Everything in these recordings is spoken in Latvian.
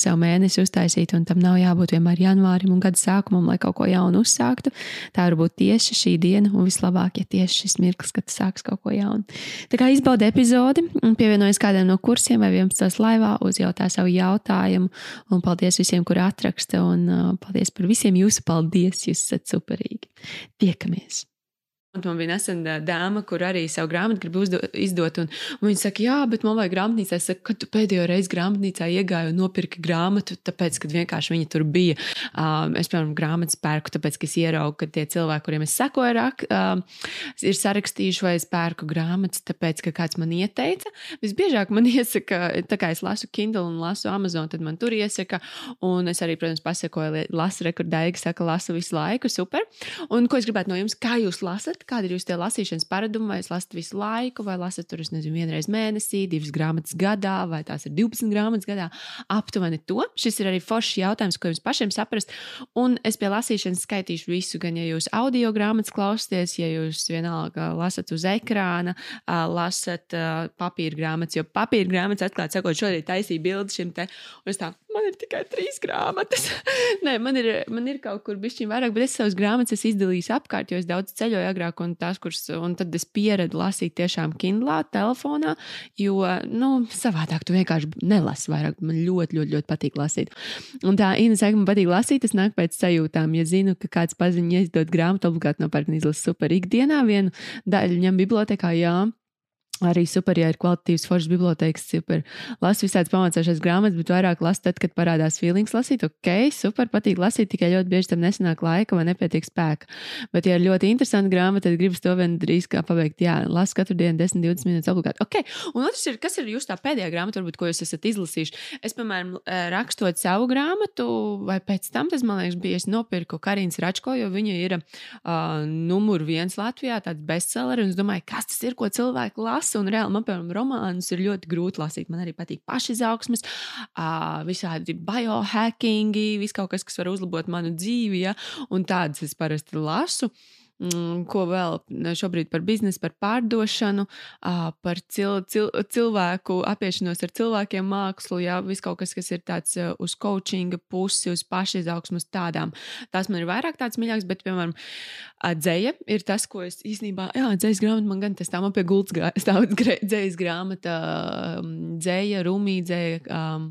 sev mēnesi uztaisīt, un tam nav jābūt vienmēr janvārim un gada sākumam, lai kaut ko jaunu uzsāktu. Tā var būt tieši šī diena, un vislabāk, ja tieši šis mirklis, kad sāks kaut ko jaunu. Tā kā izbaudi epizodi, pievienojas kādam no kursiem vai 11. laivā, uzjautā savu jautājumu, un paldies visiem, kuri atraksta, un uh, paldies par visiem jūsu paldies, jūs esat superīgi. Tiekamies! Un man bija nesen dāma, kur arī savu grāmatu grib uzdo, izdot. Un, un viņa saka, jā, bet man vajag grāmatnīcā. Es saku, kad tu pēdējo reizi grāmatnīcā iegāji un nopirki grāmatu, tāpēc, ka vienkārši viņa tur bija. Um, es, piemēram, grāmatas pērku, tāpēc, ka es ieraugu, ka tie cilvēki, kuriem es sekoju, rak, um, ir sarakstījuši, vai es pērku grāmatas, tāpēc, ka kāds man ieteica. Visbiežāk man iesaka, tā kā es lasu Kindle un lasu Amazon, tad man tur iesaka. Un es arī, protams, pasakoju, lasu rekordēji, saka, lasu visu laiku, super. Un ko es gribētu no jums, kā jūs lasat? Lasat, kādi ir jūsu lasīšanas paradumi, vai jūs lasat visu laiku, vai lasat tur, nezinu, vienreiz mēnesī, divas grāmatas gadā, vai tās ir 12 grāmatas gadā. Aptuveni to. Šis ir arī foršs jautājums, ko jums pašiem saprast. Un es pie lasīšanas skaitīšu visu, gan ja jūs audio grāmatas klausāties, ja jūs vienalga lasat uz ekrāna, lasat papīra grāmatas, jo papīra grāmatas, atklāti sakot, šodien taisīja bildi šim te, un es tā, man ir tikai trīs grāmatas. Nē, man ir, man ir kaut kur bišķiņ vairāk, bet es savus grāmatas izdalīju apkārt, jo es daudz ceļoju agrāk, un tās, kuras, un tad es pieredu lasīt tiešām Kindlā, telefonā, jo, nu, savādāk tu vienkārši nelasi vairāk. Man ļoti, ļoti, ļoti patīk lasīt. Un tā Ina saka, man patīk lasīt, tas nāk pēc sajūtām. Ja zinu, ka kāds paziņo izdod grāmatu, obligāti nopērk un izlasu super ikdienā vienu daļu ņem bibliotekā, jā. Arī super, ja ir kvalitatīvs foršs bibliotekas, super. Lasu visādas pamācīšanās grāmatas, bet vairāk lasu tad, kad parādās feelings lasīt. Ok, super, patīk lasīt, tikai ļoti bieži tam nesanāk laika vai nepietiek spēka. Bet, ja ir ļoti interesanti grāmata, tad gribas to vien drīz kā pabeigt. Jā, lasu katru dienu 10, 20 minūtes obligāti. Ok, un otrs ir, kas ir jūsu tā pēdējā grāmata, varbūt, ko jūs esat izlasījuši. Es, piemēram, eh, rakstot savu grāmatu, vai pēc tam tas, man liekas, bija, es nopirku Karīnas Račko, jo viņa ir uh, numur viens Latvijā, tāds bestseller, un es domāju, kas tas ir, ko cilvēki lasa lasu, un reāli man, piemēram, romānus ir ļoti grūti lasīt. Man arī patīk pašizaugsmes, visādi biohackingi, viss kaut kas, kas var uzlabot manu dzīvi, ja? un tādas es parasti lasu. Mm, ko vēl šobrīd par biznesu, par pārdošanu, par cil, cil, cilvēku apiešanos ar cilvēkiem, mākslu, jā, viss kaut kas, kas ir tāds uz coachinga pusi, uz pašizaugsmas tādām. Tās man ir vairāk tāds mīļāks, bet, piemēram, dzēja ir tas, ko es īstenībā, jā, dzējas grāmata man gan tas tā man pie gultas stāv dzējas grāmata, dzēja, rumī, dzēja. Um,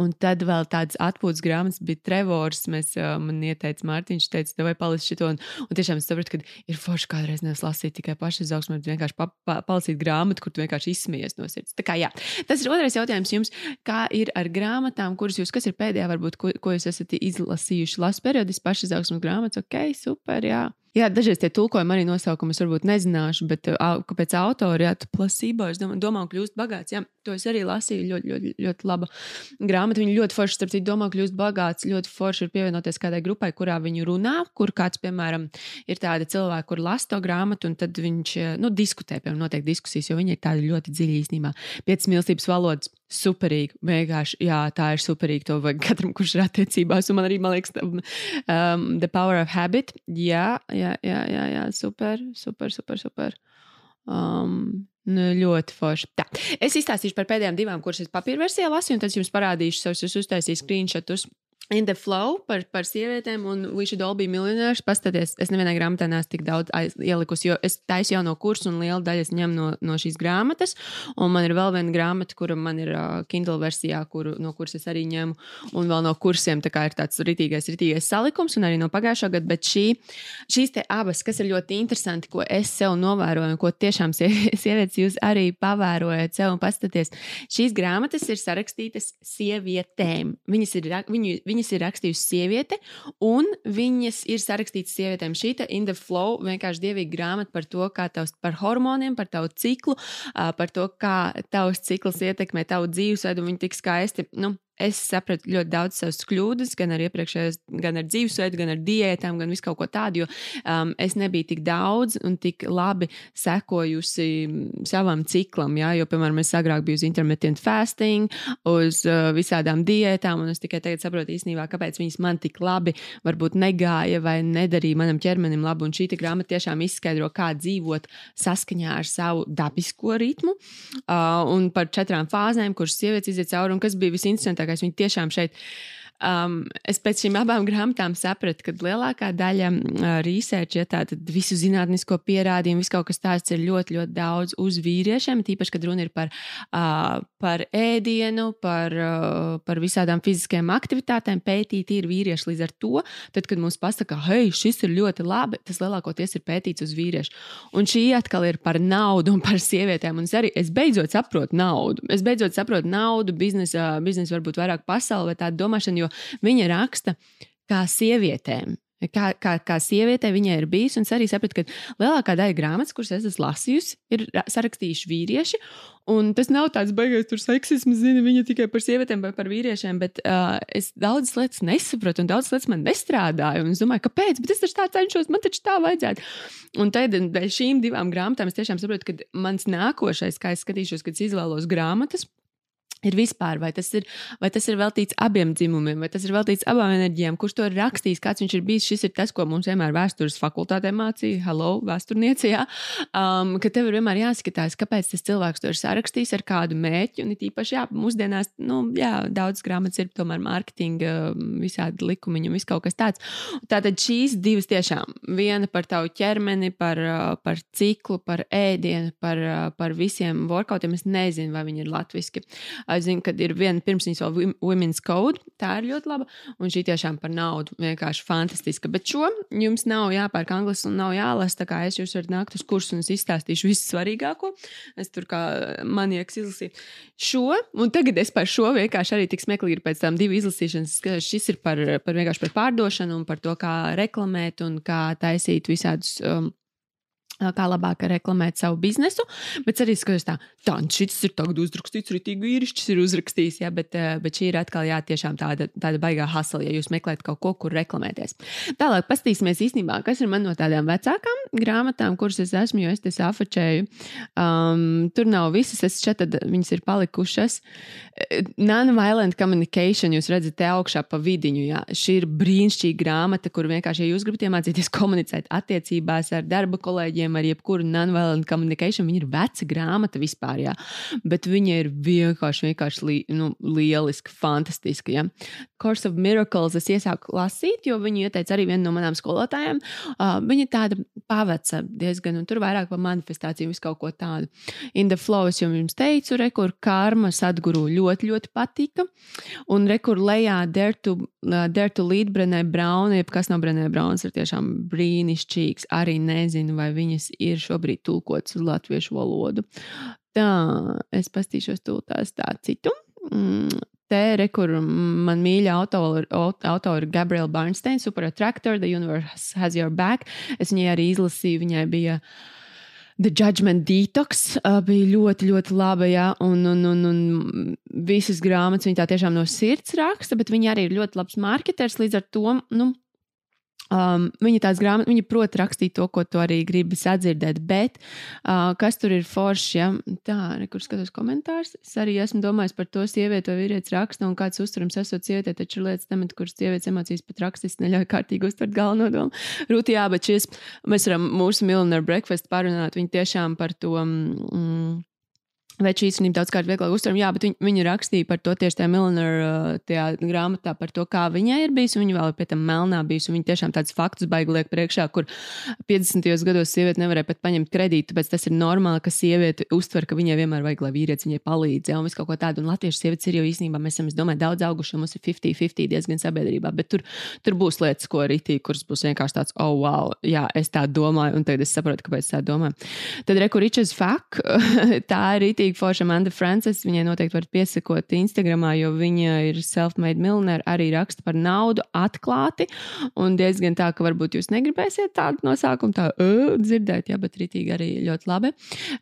Un tad vēl tādas atpūtas grāmatas bija Trevors. Mēs, man ieteica Mārtiņš, teica, vai palasi šo. Un, un tiešām es sapratu, ka ir forši kādreiz nevis lasīt tikai pašizaugsmē, bet vienkārši pa, pa, palasīt grāmatu, kur tu vienkārši izsmies no sirds. Tā kā jā, tas ir otrais jautājums jums. Kā ir ar grāmatām, kuras jūs, kas ir pēdējā, varbūt, ko, ko jūs esat izlasījuši? Lasu periodiski pašizaugsmas grāmatas, ok, super, jā. Jā, dažreiz tie tulkojumi arī nosaukumus varbūt nezināšu, bet uh, pēc autora, jā, plasībā, es domāju, domā, kļūst bagāts. Jā, to es arī lasīju. Ļoti, ļoti, ļoti laba grāmata. Viņa ļoti forši, starp citu, domā, kļūst bagāts. Ļoti forši ir pievienoties kādai grupai, kurā viņu runā, kur kāds, piemēram, ir tādi cilvēki, kur lasa to grāmatu, un tad viņš nu, diskutē, piemēram, notiek diskusijas, jo viņi ir tādi ļoti dziļi īstenībā. Piecas mīlestības valodas superīgi. Vienkārši, jā, tā ir superīgi. To vajag katram, kurš ir attiecībās. Un man arī, man liekas, um, The Power of Habit. Jā, jā, jā, jā, jā super, super, super. super. Um, nu, ļoti forši. Tā. Es izstāstīšu par pēdējām divām, kuras es papīra versijā lasīju, un tad jums parādīšu savus, es uztaisīju screenshotus In the Flow par, par sievietēm, un We Should All Be Millionaires. Paskaties, es nevienai grāmatā neesmu tik daudz aiz, ielikusi, jo es taisu jau no kursa, un liela daļa ņem no, no šīs grāmatas. Un man ir vēl viena grāmata, kura man ir uh, Kindle versijā, kuru, no kuras es arī ņemu, un vēl no kursiem. Tā ir tāds ritīgais, ritīgais salikums, un arī no pagājušā gada. Bet šī, šīs abas, kas ir ļoti interesanti, ko es sev novēroju, un ko tiešām sievietes jūs arī pavērojat sev un paskaties, šīs grāmatas ir sarakstītas sievietēm. Viņas ir, viņu, viņas viņas ir rakstījusi sieviete, un viņas ir sarakstītas sievietēm. Šī In the Flow vienkārši dievīga grāmata par to, kā tavs, par hormoniem, par tavu ciklu, par to, kā tavs cikls ietekmē tavu dzīvesveidu, un viņi tik skaisti. Nu, es sapratu ļoti daudz savas kļūdas, gan ar iepriekšējās, gan ar dzīvesveidu, gan ar diētām, gan visu kaut ko tādu, jo um, es nebiju tik daudz un tik labi sekojusi savam ciklam. Jā, jo, piemēram, es agrāk biju uz intermittent fasting, uz uh, visādām diētām, un es tikai tagad saprotu īstenībā, kāpēc viņas man tik labi varbūt negāja vai nedarīja manam ķermenim labu. Un šī grāmata tiešām izskaidro, kā dzīvot saskaņā ar savu dabisko ritmu uh, un par četrām fāzēm, kuras sievietes iziet cauri un kas bija visinteresantākais interesantākais. Viņi tiešām šeit. Um, es pēc šīm abām grāmatām sapratu, ka lielākā daļa uh, research, ja tāda visu zinātnisko pierādījumu, viss kaut kas tāds ir ļoti, ļoti daudz uz vīriešiem, tīpaši, kad runa ir par, uh, par ēdienu, par, uh, par visādām fiziskajām aktivitātēm, pētīt ir vīrieši. Līdz ar to, tad, kad mums pasaka, hei, šis ir ļoti labi, tas lielākoties ir pētīts uz vīriešu. Un šī atkal ir par naudu un par sievietēm. Un es arī es beidzot saprotu naudu. Es beidzot saprotu naudu, biznesa, biznesa varbūt vairāk pasauli vai tādu domāšanu, jo viņa raksta kā sievietēm. Kā, kā, kā sieviete viņai ir bijis, un es arī sapratu, ka lielākā daļa grāmatas, kuras es esmu lasījusi, ir sarakstījuši vīrieši. Un tas nav tāds baigais tur seksisms, zini, viņa tikai par sievietēm vai par vīriešiem, bet uh, es daudzas lietas nesapratu, un daudzas lietas man nestrādāja. Es domāju, kāpēc? Bet es taču tā cenšos, man taču tā vajadzētu. Un tad dēļ šīm divām grāmatām es tiešām saprotu, ka mans nākošais, kā es skatīšos, kad es izvēlos grāmatas, ir vispār, vai tas ir, vai tas ir veltīts abiem dzimumiem, vai tas ir veltīts abām enerģijām, kurš to ir rakstījis, kāds viņš ir bijis. Šis ir tas, ko mums vienmēr vēstures fakultātē mācīja, hello, vēsturniecijā, um, ka tev ir vienmēr jāskatās, kāpēc tas cilvēks to ir sarakstījis ar kādu mērķi, un it īpaši, jā, mūsdienās, nu, jā, daudz grāmatas ir tomēr mārketinga, visādi likumiņi un viss kaut kas tāds. Tātad šīs divas tiešām, viena par tavu ķermeni, par, par ciklu, par ēdienu, par, par visiem workoutiem, es nezinu, vai viņi ir latviski Es zinu, ka ir viena pirmsnīs vēl Women's Code. Tā ir ļoti laba. Un šī tiešām par naudu vienkārši fantastiska. Bet šo jums nav jāpērk angļuiski un nav jālasa. Tā kā es jūs varat nākt uz kursu un es izstāstīšu visu svarīgāko. Es tur kā manieks izlasīju šo. Un tagad es par šo vienkārši arī tik smieklīgi ir pēc tam divu izlasīšanas. Šis ir par, par vienkārši par pārdošanu un par to, kā reklamēt un kā taisīt visādus. Um, kā labāk reklamēt savu biznesu. Bet arī skatos, tā, tā šis ir tagad uzrakstīts, rītīgi vīrišķis ir uzrakstījis, jā, bet, bet šī ir atkal jā, tiešām tāda, tāda baigā hasla, ja jūs meklējat kaut ko, kur reklamēties. Tālāk paskatīsimies īstenībā, kas ir man no tādām vecākām grāmatām, kuras es esmu, jo es te safačēju. Um, tur nav visas, es šeit tad viņas ir palikušas. Non-violent communication, jūs redzat, te augšā pa vidiņu, jā. Šī ir brīnišķīga grāmata, kur vienkārši, ja jūs gribat iemācīties komunicēt attiecībās ar darba kolēģiem, ar jebkuru non-violent communication. Viņa ir veca grāmata vispār, jā. bet viņa ir vienkārši, vienkārši li, nu, lieliska, fantastiska. Jā. Course of Miracles es iesāku lasīt, jo viņa ieteica arī vienu no manām skolotājām. Uh, viņa tāda paveca diezgan, un tur vairāk par manifestāciju, visu kaut ko tādu. In the flow es jums teicu, rekur karma sadguru ļoti, ļoti patika. Un rekur lejā Dare to, uh, dare to Lead Brenē Brauna, jeb kas no Brenē Braunas ir tiešām brīnišķīgs. Arī nezinu, vai viņas ir šobrīd tulkotas uz latviešu valodu. Tā, es pastīšos tūlīt tā citu. Mm, te, re, kur man mīļa autora, autora Gabriela Bernstein, Super Attractor, The Universe Has Your Back. Es viņai arī izlasīju, viņai bija. The Judgment Detox uh, bija ļoti, ļoti laba. Jā, un, un, un, un visas grāmatas viņa tā tiešām no sirds raksta, bet viņa arī ir ļoti labs marketers. Līdz ar to nu, Um, viņa tās grāmatas, viņa prot rakstīt to, ko tu arī gribi sadzirdēt, bet uh, kas tur ir forši, ja tā, kur skatos komentārus, es arī esmu domājis par to sievieti vai vīrietis raksta un kāds uzturams esot sievietē, taču ir lietas temat, kuras sievietes emocijas pat rakstis neļauj kārtīgi uztvert galveno domu. Rūtī, jā, bet šis, mēs varam mūsu Millionaire Breakfast parunāt, viņi tiešām par to. Mm, Veču īstenībā daudzkārt vieglāk uztveram, jā, bet viņa, viņa rakstīja par to tieši tajā Millennium grāmatā, par to, kā viņai ir bijis. Viņa vēl ir pie tam melnā bijusi. Viņa tiešām tādus faktus baigi liek priekšā, kur 50. gados sieviete nevarēja pat paņemt kredītu, tāpēc tas ir normāli, ka sieviete uztver, ka viņai vienmēr vajag, lai vīrietis viņai palīdz. Jā, un viss kaut ko tādu. Un latviešu sievietes ir jau īstenībā, mēs esam, es domāju, daudz auguši, mums ir 50-50 diezgan sabiedrībā, bet tur, tur būs lietas, ko rītī, kuras būs vienkārši tāds, oh, wow, jā, es tā domāju, un tagad es saprotu, kāpēc tā domāju. Tad reku Ričards Fak, tā ir ārkārtīgi forša Amanda Francis. Viņai noteikti varat piesakot Instagramā, jo viņa ir self-made millionaire, arī raksta par naudu atklāti. Un diezgan tā, ka varbūt jūs negribēsiet tādu nosaukumu tā uh, dzirdēt, jā, bet rītīgi arī ļoti labi.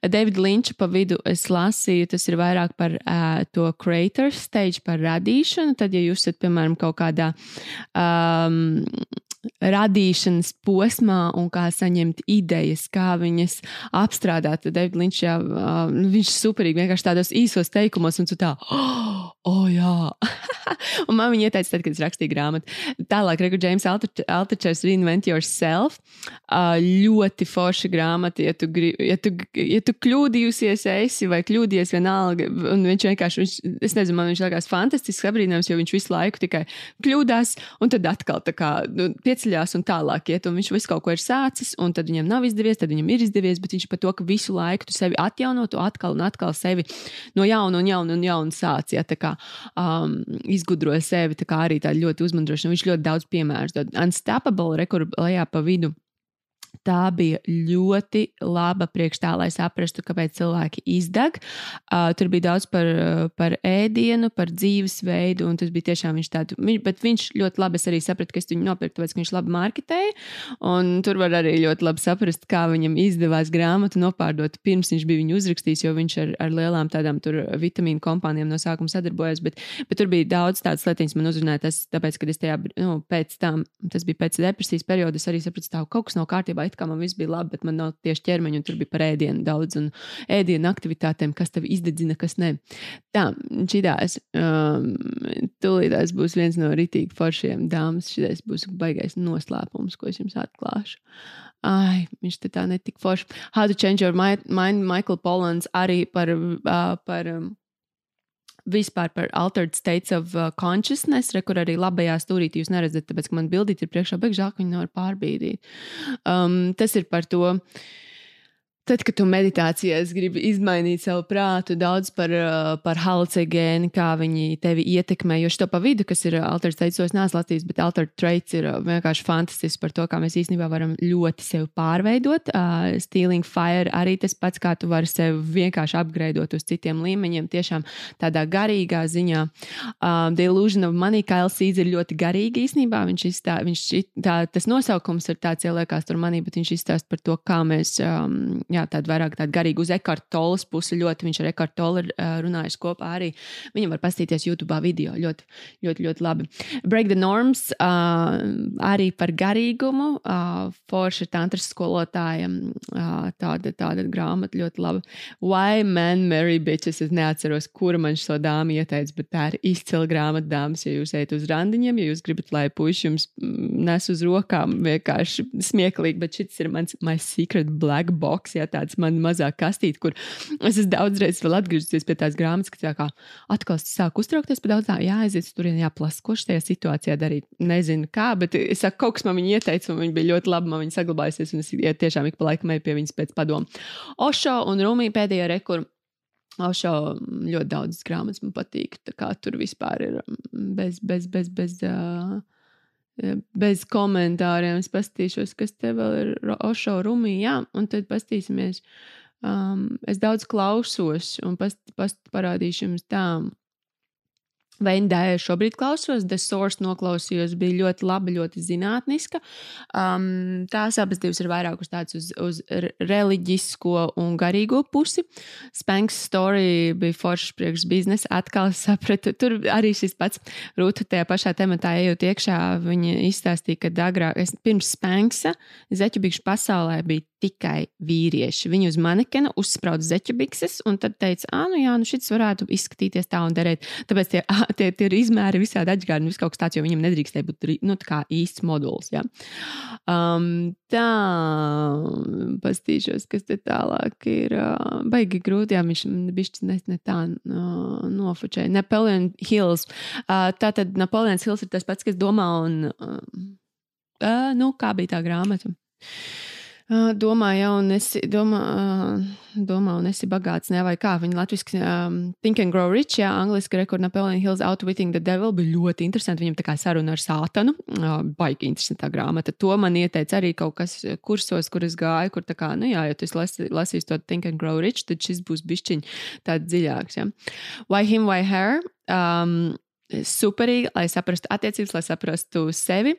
Davida Linča pa vidu es lasīju, tas ir vairāk par uh, to creator stage, par radīšanu. Tad, ja jūs esat, piemēram, kaut kādā um, radīšanas posmā un kā saņemt idejas, kā viņas apstrādāt. Tad Davids Linčs, jā, viņš ir superīgi vienkārši tādos īsos teikumos, un tu tā, oh, oh jā. un man viņa ieteica, tad, kad es rakstīju grāmatu. Tālāk, Regu James Altačers Reinvent Yourself. Ļoti forša grāmata, ja tu, ja tu, ja tu kļūdījusies esi vai kļūdījies vienalga. Un viņš vienkārši, viņš, es nezinu, man viņš liekas fantastisks apbrīnājums, jo viņš visu laiku tikai kļūdās un tad atkal tā kā nu, pieceļās un tālāk iet. Un viņš visu kaut ko ir sācis, un tad viņam nav izdevies, tad viņam ir izdevies, bet viņš par to, ka visu laiku tu sevi atjaunotu, atkal un atkal sevi no jauna un jauna un jauna sāc. Ja, kā, um, izgudroja sevi, tā kā arī tā ļoti uzmundrošana. Viņš ļoti daudz piemērus dod. Unstoppable, rekur lejā pa vidu Tā bija ļoti laba priekš tā, lai saprastu, kāpēc cilvēki izdeg. Uh, tur bija daudz par, par ēdienu, par dzīvesveidu, un tas bija tiešām viņš tāds. Bet viņš ļoti labi arī saprata, ka es viņu nopirku, tāpēc, ka viņš labi marketēja. Un tur var arī ļoti labi saprast, kā viņam izdevās grāmatu nopārdot pirms viņš bija viņu uzrakstījis, jo viņš ar, ar lielām tādām vitamīnu kompānijām no sākuma sadarbojās. Bet, bet tur bija daudz tādas lietas, man uzrunāja tas, tāpēc, ka es tajā, nu, pēc tam, tas bija pēc depresijas perioda, es arī sapratu, ka kaut kas nav kārtībā it kā man viss bija labi, bet man nav tieši ķermeņa, un tur bija par ēdienu daudz un ēdienu aktivitātēm, kas tev izdedzina, kas ne. Tā, šitās, um, tūlītās būs viens no ritīgi foršiem dāmas, šitais būs baigais noslēpums, ko es jums atklāšu. Ai, viņš te tā netika forši. How to change your mind, Michael Polans arī par, uh, par um, vispār par altered states of uh, consciousness, re, kur arī labajā stūrītī jūs neredzat, tāpēc, ka man bildīt ir priekšā, bet žēl, ka viņi nevar pārbīdīt. Um, tas ir par to. Uh, Tad, kad tu meditācijās gribi izmainīt savu prātu, daudz par, uh, par halucigēnu, kā viņi tevi ietekmē. Jo šo pa vidu, kas ir alternatīvs teicis, neesmu lasījis, bet alternatīvs traits ir uh, vienkārši fantastisks par to, kā mēs īstenībā varam ļoti sevi pārveidot. Uh, Stealing fire arī tas pats, kā tu vari sevi vienkārši apgraidot uz citiem līmeņiem, tiešām tādā garīgā ziņā. Uh, The Illusion of Money, Kails Sīdz ir ļoti garīgi īstenībā. Viņš izstā, viņš, tā, tas nosaukums ir tāds, ieliekās tur manī, bet viņš izstāst par to, kā mēs. Um, jā, jā, tāda vairāk tāda garīga uz Ekarta Tolas pusi. Ļoti viņš ar Ekarta Tolu ir uh, runājis kopā arī. Viņam var pastīties YouTube video. Ļoti, ļoti, ļoti labi. Break the Norms uh, arī par garīgumu. Uh, Forša tantras skolotājiem uh, tāda, tāda grāmata ļoti laba. Why Men Marry Bitches? Es neatceros, kura man šo dāmu ieteica, bet tā ir izcila grāmata dāmas. Ja jūs ejat uz randiņiem, ja jūs gribat, lai puiši jums nes uz rokām vienkārši smieklīgi, bet šis ir mans my secret black box. Jā, tāds man mazāk kastīt, kur es esmu daudzreiz vēl atgriezusies pie tās grāmatas, ka tā kā atkal sāk uztraukties par daudz, tā jāaiziet tur, jāplasa, ko šajā situācijā darīt. Nezinu kā, bet es saku, kaut kas man viņa ieteica, un viņa bija ļoti laba, man viņa saglabājusies, un es ja tiešām ik pa laikam eju pie viņas pēc padomu. Ošo un Rumija pēdējā rekurā. Ošo ļoti daudz grāmatas man patīk. Tur vispār ir bez, bez, bez, bez, uh, bez komentāriem. Es paskatīšos, kas te vēl ir Ošo Rumī, jā, un tad paskatīsimies. Um, es daudz klausos un past, past parādīšu jums tām. Vendēju šobrīd klausos, The Source noklausījos, bija ļoti laba, ļoti zinātniska. Um, tās abas divas ir vairāk uz tādas uz, uz reliģisko un garīgo pusi. Spanks story bija foršs priekš biznesa. Atkal sapratu, tur arī šis pats rūta tajā pašā tematā ejot iekšā. Viņa izstāstīja, ka agrāk, pirms Spanksa Zeķubīkšu pasaulē bija tikai vīrieši. Viņi uz manekena uzsprāda zeķu bikses, un tad teica, ah, nu jā, nu šis varētu izskatīties tā un derēt. Tāpēc tie, tie, tie ir izmēri visādi atgādni, vis kaut kas tāds, jo viņam nedrīkstēja būt nu, īsts modulis. Ja? Um, tā, pastīšos, kas te tālāk ir. Uh, baigi grūti, jā, viņš bišķi ne, ne tā uh, nofočēja. Napoleon Hills. Uh, tātad Napoleons Hills ir tas pats, kas domā un, uh, uh, nu, kā bija tā grāmata. Domā, jau un esi, domā, domā, un esi bagāts, ne vai kā viņa latviešu um, Think and Grow Rich, jā, angliski rekords Napoleon Hills Outwitting the Devil bija ļoti interesanti. Viņam tā kā saruna ar sātanu, baigi interesantā grāmata. To man ieteica arī kaut kas kursos, kur es gāju, kur tā kā, nu jā, ja tu lasi, lasīsi to Think and Grow Rich, tad šis būs bišķiņ tāds dziļāks, jā. Why him, why her? Um, superīgi, lai saprastu attiecības, lai saprastu sevi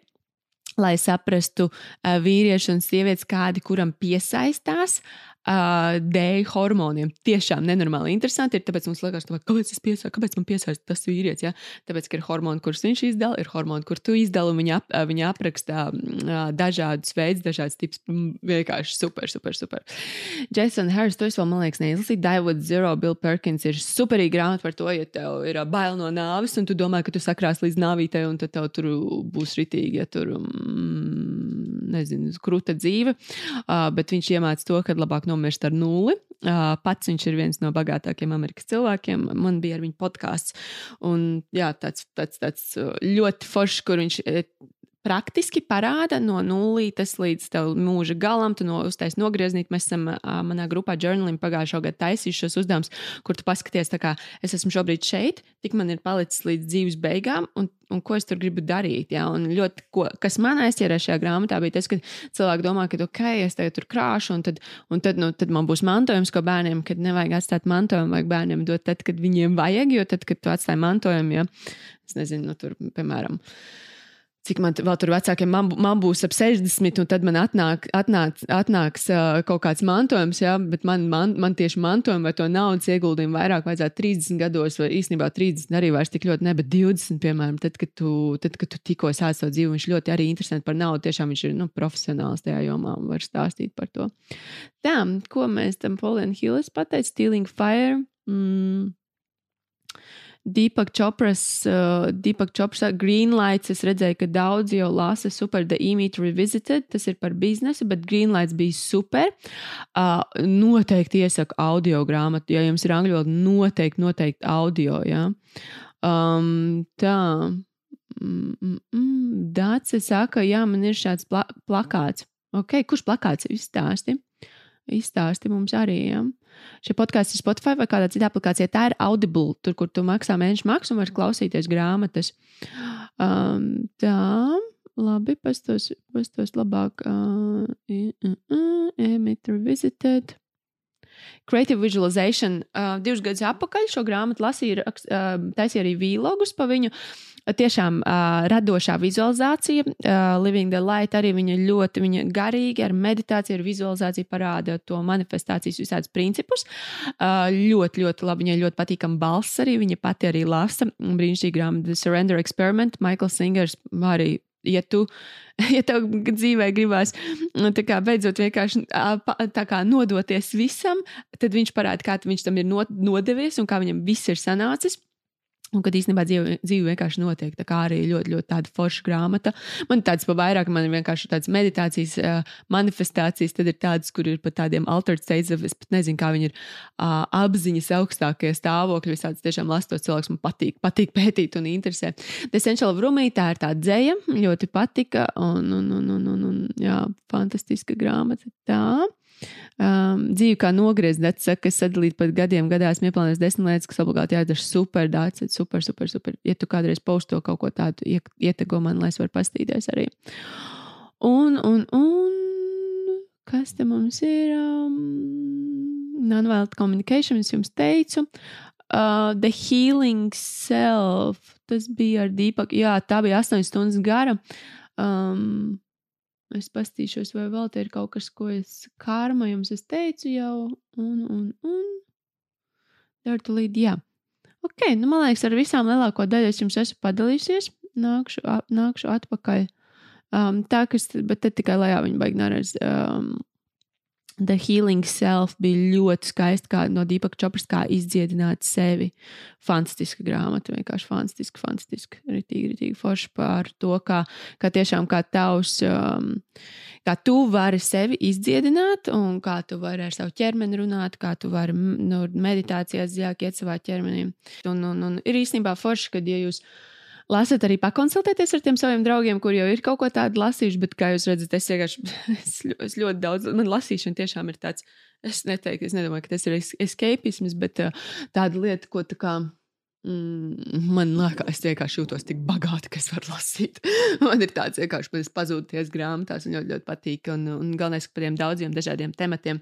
lai saprastu vīrieši un sievietes, kādi kuram piesaistās uh, dēļ hormoniem. Tiešām nenormāli interesanti ir. Tāpēc mums liekas, ka, kāpēc, piesaistu, kāpēc man piesaista tas vīrietis? Ja? Tāpēc, ka ir hormoni, kurus viņš izdala, ir hormoni, kur tu izdali, un viņi, ap, viņi apraksta uh, dažādus veidus, dažādas tips. Vienkārši super, super, super. Jason Harris, to es vēl, man liekas, neizlasīju. With Zero, Bill Perkins ir superīga grāmata par to, ja tev ir bail no nāves, un tu domā, ka tu sakrās līdz nāvītei, un tad tev tur būs ritīgi, ja tur, mm, nezinu, krūta dzīve. Uh, bet viņš iemāca to, ka labāk nomirst ar nulli. Uh, pats viņš ir viens no bagātākajiem Amerikas cilvēkiem. Man bija ar viņu podkāsts. Un jā, tāds, tāds, tāds ļoti foršs, kur viņš praktiski parāda no nulles līdz mūža galam. Tu no, uztais nogrieznīt. Mēs esam uh, manā grupā Journalim pagājušā gada taisījuši šos uzdevumus, kur tu paskaties, kā es esmu šobrīd šeit, tik man ir palicis līdz dzīves beigām, un, un ko es tur gribu darīt. Ja? Un ļoti, ko, kas man aizķērā šajā grāmatā, bija tas, ka cilvēki domā, ka ok, es tagad tur krāšu, un tad, un tad, nu, tad man būs mantojums, ko bērniem, kad nevajag atstāt mantojumu, vajag bērniem dot tad, kad viņiem vajag, jo tad, kad tu atstāji mantojumu, ja es nezinu, nu, tur, piemēram, cik man vēl tur vecākiem, man, man būs ap 60, un tad man atnāk, atnāk, atnāks uh, kaut kāds mantojums, jā, bet man, man, man tieši mantojumu vai to naudas ieguldījumu vairāk vajadzētu 30 gados, vai īstenībā 30 arī vairs tik ļoti ne, bet 20, piemēram, tad, kad tu, tad, kad tu tikko sāc savu dzīvi, viņš ļoti arī interesanti par naudu, tiešām viņš ir nu, profesionāls tajā jomā un var stāstīt par to. Tā, ko mēs tam Pauline Hillis pateica, Stealing Fire. Mm. Deepak Chopras, uh, Deepak Chopras Greenlights. Es redzēju, ka daudzi jau lasa super The E-Meet Revisited. Tas ir par biznesu, bet Greenlights bija super. Uh, noteikti iesaku audio grāmatu. Ja jums ir angļu valoda, noteikti, noteikti audio. Ja? Um, tā. Mm, mm, mm. Dācis saka, jā, man ir šāds pla plakāts. Okay, kurš plakāts izstāsti? Izstāsti mums arī. Ja? Šie podkāsti ir Spotify vai kādā citā aplikācijā. Tā ir Audible, tur, kur tu maksā mēnešu maksu un vari klausīties grāmatas. Um, tā, labi, pastos, pastos labāk. Uh, uh, uh, Emit Revisited. Creative Visualization. Uh, divus gadus atpakaļ šo grāmatu lasīju, uh, taisīju arī vlogus pa viņu. Uh, tiešām uh, radošā vizualizācija, uh, Living the Light, arī viņa ļoti viņa garīgi ar meditāciju, ar vizualizāciju parāda to manifestācijas visādus principus. Uh, ļoti, ļoti labi. Viņai ļoti patīkama balss arī. Viņa pati arī lasa brīnišķīgi grāmatu The Surrender Experiment. Michael Singers arī ja tu, ja tev dzīvē gribās, kā beidzot vienkārši kā nodoties visam, tad viņš parāda, kā viņš tam ir nodevies un kā viņam viss ir sanācis. Un kad īstenībā dzīve, dzīve vienkārši notiek, tā kā arī ļoti, ļoti tāda forša grāmata. Man ir tādas pa vairāk, man ir vienkārši tādas meditācijas, uh, manifestācijas, tad ir tādas, kur ir pat tādiem altered states, es pat nezinu, kā viņi ir uh, apziņas augstākie stāvokļi. Visāds tiešām lastos cilvēks, man patīk, patīk pētīt un interesē. The Essential Rumī, tā ir tā dzēja, ļoti patika, un, un, un, un, un, un jā, fantastiska grāmata tā. Um, dzīve kā nogriezt, Dārts saka, ka sadalīt pat gadiem, gadā esmu ieplānojis desmit lietas, kas obligāti jādara super, Dārts, super, super, super. Ja tu kādreiz pausto kaut ko tādu, ietego man, lai es varu pastīties arī. Un, un, un, kas te mums ir? Um, Nonviolent communication, es jums teicu. Uh, the Healing Self, tas bija ar Dīpaku. Jā, tā bija 8 stundas gara. Um, Es pastīšos, vai vēl te ir kaut kas, ko es kārma jums es teicu jau, un, un, un. Dartu līdz, jā. Ok, nu man liekas, ar visām lielāko daļu es jums esmu padalījusies. Nākšu, nākšu atpakaļ. Um, tā, kas, bet te tikai lejā viņa baigi neredz. Um, The Healing Self bija ļoti skaista, kā no Deepak Čopras, kā izdziedināt sevi. Fantastiska grāmata, vienkārši fantastiska, fantastiska. Ritīgi, ritīgi forši par to, kā, kā tiešām kā tavs, um, kā tu vari sevi izdziedināt un kā tu vari ar savu ķermeni runāt, kā tu vari nu, meditācijās dziļāk iet savā ķermenī. Un, un, un ir īstenībā forši, kad ja jūs lasat arī pakonsultēties ar tiem saviem draugiem, kur jau ir kaut ko tādu lasījuši, bet, kā jūs redzat, es vienkārši es, es ļoti daudz, man lasīšana tiešām ir tāds, es neteiktu, es nedomāju, ka tas ir escapisms, bet uh, tāda lieta, ko tā kā man liekas, es vienkārši jūtos tik bagāti, ka es varu lasīt. man ir tāds vienkārši, ka es pazūdu tajās grāmatās, un ļoti, ļoti patīk. Un, un galvenais, par tiem daudziem dažādiem tematiem.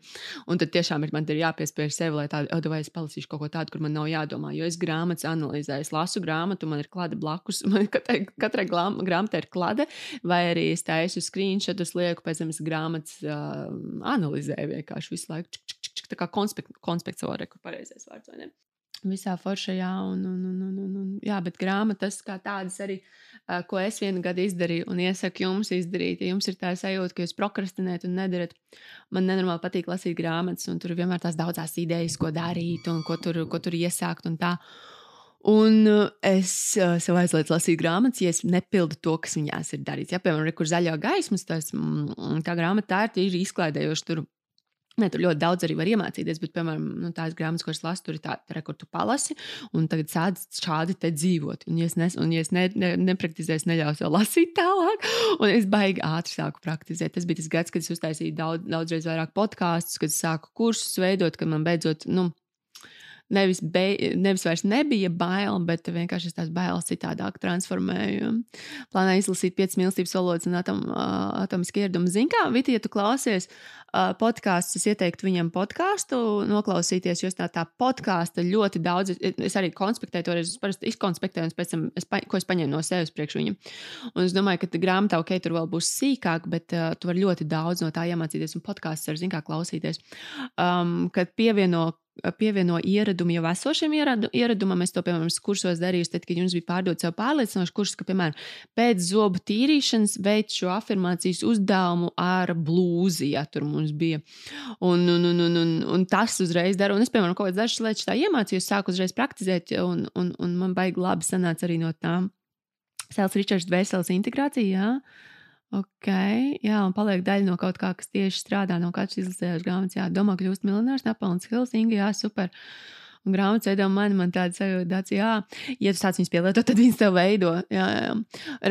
Un tad tiešām ir, man ir jāpiespiež sev, lai tādu, oh, vai es palasīšu kaut ko tādu, kur man nav jādomā. Jo es grāmatas analizēju, es lasu grāmatu, man ir klāte blakus. Man katrai, katrai grāmatai ir klāte, vai arī es taisu screenshotus, lieku, pēc tam es grāmatas uh, analizēju vienkārši visu laiku. Čik, čik, čik, tā kā konspekts, konspekts var reku pareizais vārds, vai ne? Visā foršajā. Un, un, un, un, un, un, jā, bet grāmatas kā tādas arī, ko es vienu gadu izdarīju un iesaku jums izdarīt. Ja jums ir tā sajūta, ka jūs prokrastinējat un nedarat, man nenormāli patīk lasīt grāmatas, un tur vienmēr tās daudzās idejas, ko darīt un ko tur, ko tur iesākt. Un tā. Un es sev aizlieku lasīt grāmatas, ja es nepildu to, kas viņās ir darīts. Ja, piemēram, kur zaļo gaismu, tas mm, tā grāmata tā ir izklaidējoša. Tur Ne, tur ļoti daudz arī var iemācīties, bet, piemēram, nu, tās grāmatas, ko es lasu, tur ir tā, tā kur tu palasi, un tagad sāc šādi te dzīvot. Un, ja es, nes, un, ja es ne, ne, nepraktizēju, neļaušu vēl lasīt tālāk, un es baigi ātri sāku praktizēt. Tas bija tas gads, kad es uztaisīju daudz, daudzreiz vairāk podkāstus, kad sāku kursus veidot, kad man beidzot, nu, nevis, be, nevis vairs nebija bail, bet vienkārši es tās bailes citādāk transformēju. Plānā izlasīt piecas mīlestības valodas un atom, atomisku ieradumi. Zini, kā Viti, ja tu klausies podkāstus, es ieteiktu viņam podkāstu noklausīties, jo tā, tā podkāsta ļoti daudz, es arī konspektēju to, es parasti izkonspektēju, un pēc tam, es, pa, ko es paņēmu no sevis priekš viņam. Un es domāju, ka grāmatā, ok, tur vēl būs sīkāk, bet uh, tu vari ļoti daudz no tā iemācīties, un podkāsts ar zin kā klausīties. Um, kad pievieno pievieno ieradumu jau esošiem ieradu, ieradumam. Es to, piemēram, kursos darīju, tad, kad jums bija pārdots jau pārliecinošs kurs, ka, piemēram, pēc zobu tīrīšanas veids šo afirmācijas uzdevumu ar blūzi, ja tur mums bija. Un, un, un, un, un, un tas uzreiz dara. Un es, piemēram, kaut kādas dažas lietas tā iemācījos, sāku uzreiz praktizēt, un, un, un man baigi labi sanāca arī no tām. Sēls Ričards Dvēseles integrācija, jā. Ok, jā, un paliek daļa no kaut kā, kas tieši strādā no katras izlasījās grāmatas. Jā, domā, kļūst miljonārs, Napalns Hills, Inga, jā, super. Uh, Un grāmatas veido mani, man tāda sajūta, tāds, jā, ja tu sāc viņus pielietot, tad viņas tev veido. Jā, jā.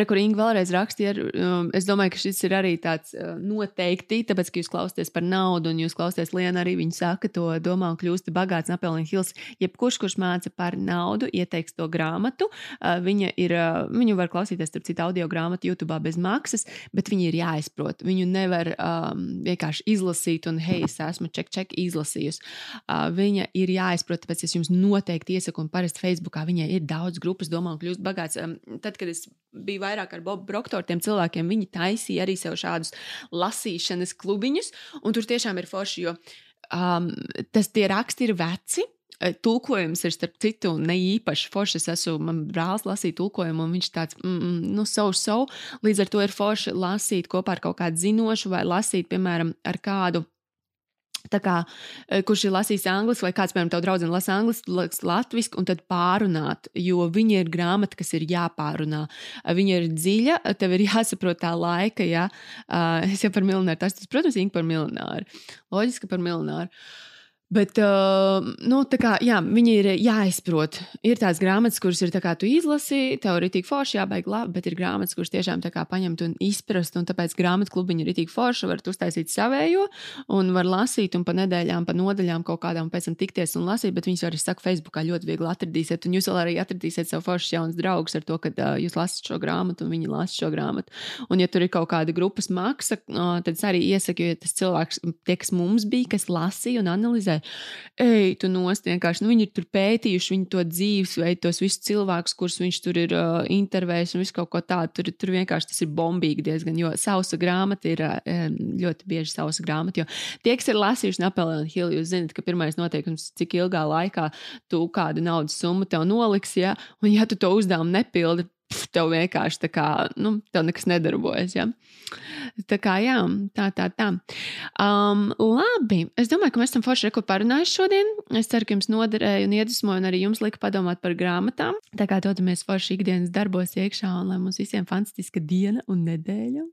Rekurīgi vēlreiz rakstīja, um, es domāju, ka šis ir arī tāds uh, noteikti, tāpēc, ka jūs klausāties par naudu un jūs klausāties Lienu arī viņa saka to domā un kļūsti bagāts Napoleon Hills. Jebkurš, kurš māca par naudu, ieteiks to grāmatu. Uh, viņa ir, uh, viņu var klausīties, starp citu, audio grāmatu YouTube bez maksas, bet viņi ir jāizprot. Viņu nevar um, vienkārši izlasīt un, hei, es esmu ček, ček izlasījusi. Uh, viņa ir jāizprot, tāpēc es jums noteikti iesaku, un parasti Facebookā viņai ir daudz grupas, domā, un kļūst bagāts. Tad, kad es biju vairāk ar Bobu Proktoru, tiem cilvēkiem, viņi taisīja arī sev šādus lasīšanas klubiņus, un tur tiešām ir forši, jo um, tas tie raksti ir veci. E, tulkojums ir starp citu ne īpaši forši. Es esmu, man brālis lasīja tulkojumu, un viņš tāds, mm, mm, nu, savu, savu. Līdz ar to ir forši lasīt kopā ar kaut kādu zinošu, vai lasīt, piemēram, ar kādu Kā, e, kurš ir lasījis angļuiski, vai kāds, piemēram, tev draudzene lasa angļuiski, latviešu, un tad pārunāt, jo viņa ir grāmata, kas ir jāpārunā. Viņa ir dziļa, tev ir jāsaprot tā laika, ja es jau par miljonāru, tas, tas protams, ir par miljonāru. Loģiski par miljonāru. Bet, uh, nu, kā, jā, viņi ir jāizprot. Ir tādas grāmatas, kuras ir tā kā tu izlasi, tev ir tik forši, jābaig labi, bet ir grāmatas, kuras tiešām tā kā paņemt un izprast. Un tāpēc grāmatu klubiņi ir tik forši, var uztaisīt savējo un var lasīt un pa nedēļām, pa nodaļām kaut kādām pēc tam tikties un lasīt. Bet viņas arī saka, Facebookā ļoti viegli atradīsiet. Un jūs vēl arī atradīsiet sev foršus jaunus draugus ar to, ka uh, jūs lasat šo grāmatu un viņi lasa šo grāmatu. Un, ja tur ir kaut kāda grupas maksa, uh, tad es arī iesaku, ja tas cilvēks, tie, kas mums bija, kas lasīja un analizēja ej, tu nost vienkārši. Nu, viņi ir tur pētījuši viņu to dzīvesveidu, tos visus cilvēkus, kurus viņš tur ir uh, intervējis un visu kaut ko tādu. Tur, tur vienkārši tas ir bombīgi diezgan, jo sausa grāmata ir uh, ļoti bieži sausa grāmata. Jo tie, kas ir lasījuši Napoleonu Hillu, jūs zināt, ka pirmais noteikums, cik ilgā laikā tu kādu naudas summu tev noliks, ja, un ja tu to uzdevumu nepildi, tev vienkārši tā kā, nu, tev nekas nedarbojas. Ja? Tā kā, jā, tā, tā, tā. Um, labi, es domāju, ka mēs esam forši reku parunājuši šodien. Es ceru, ka jums noderēja un iedvesmoja, un arī jums lika padomāt par grāmatām. Tā kā dodamies forši ikdienas darbos iekšā, un lai mums visiem fantastiska diena un nedēļa.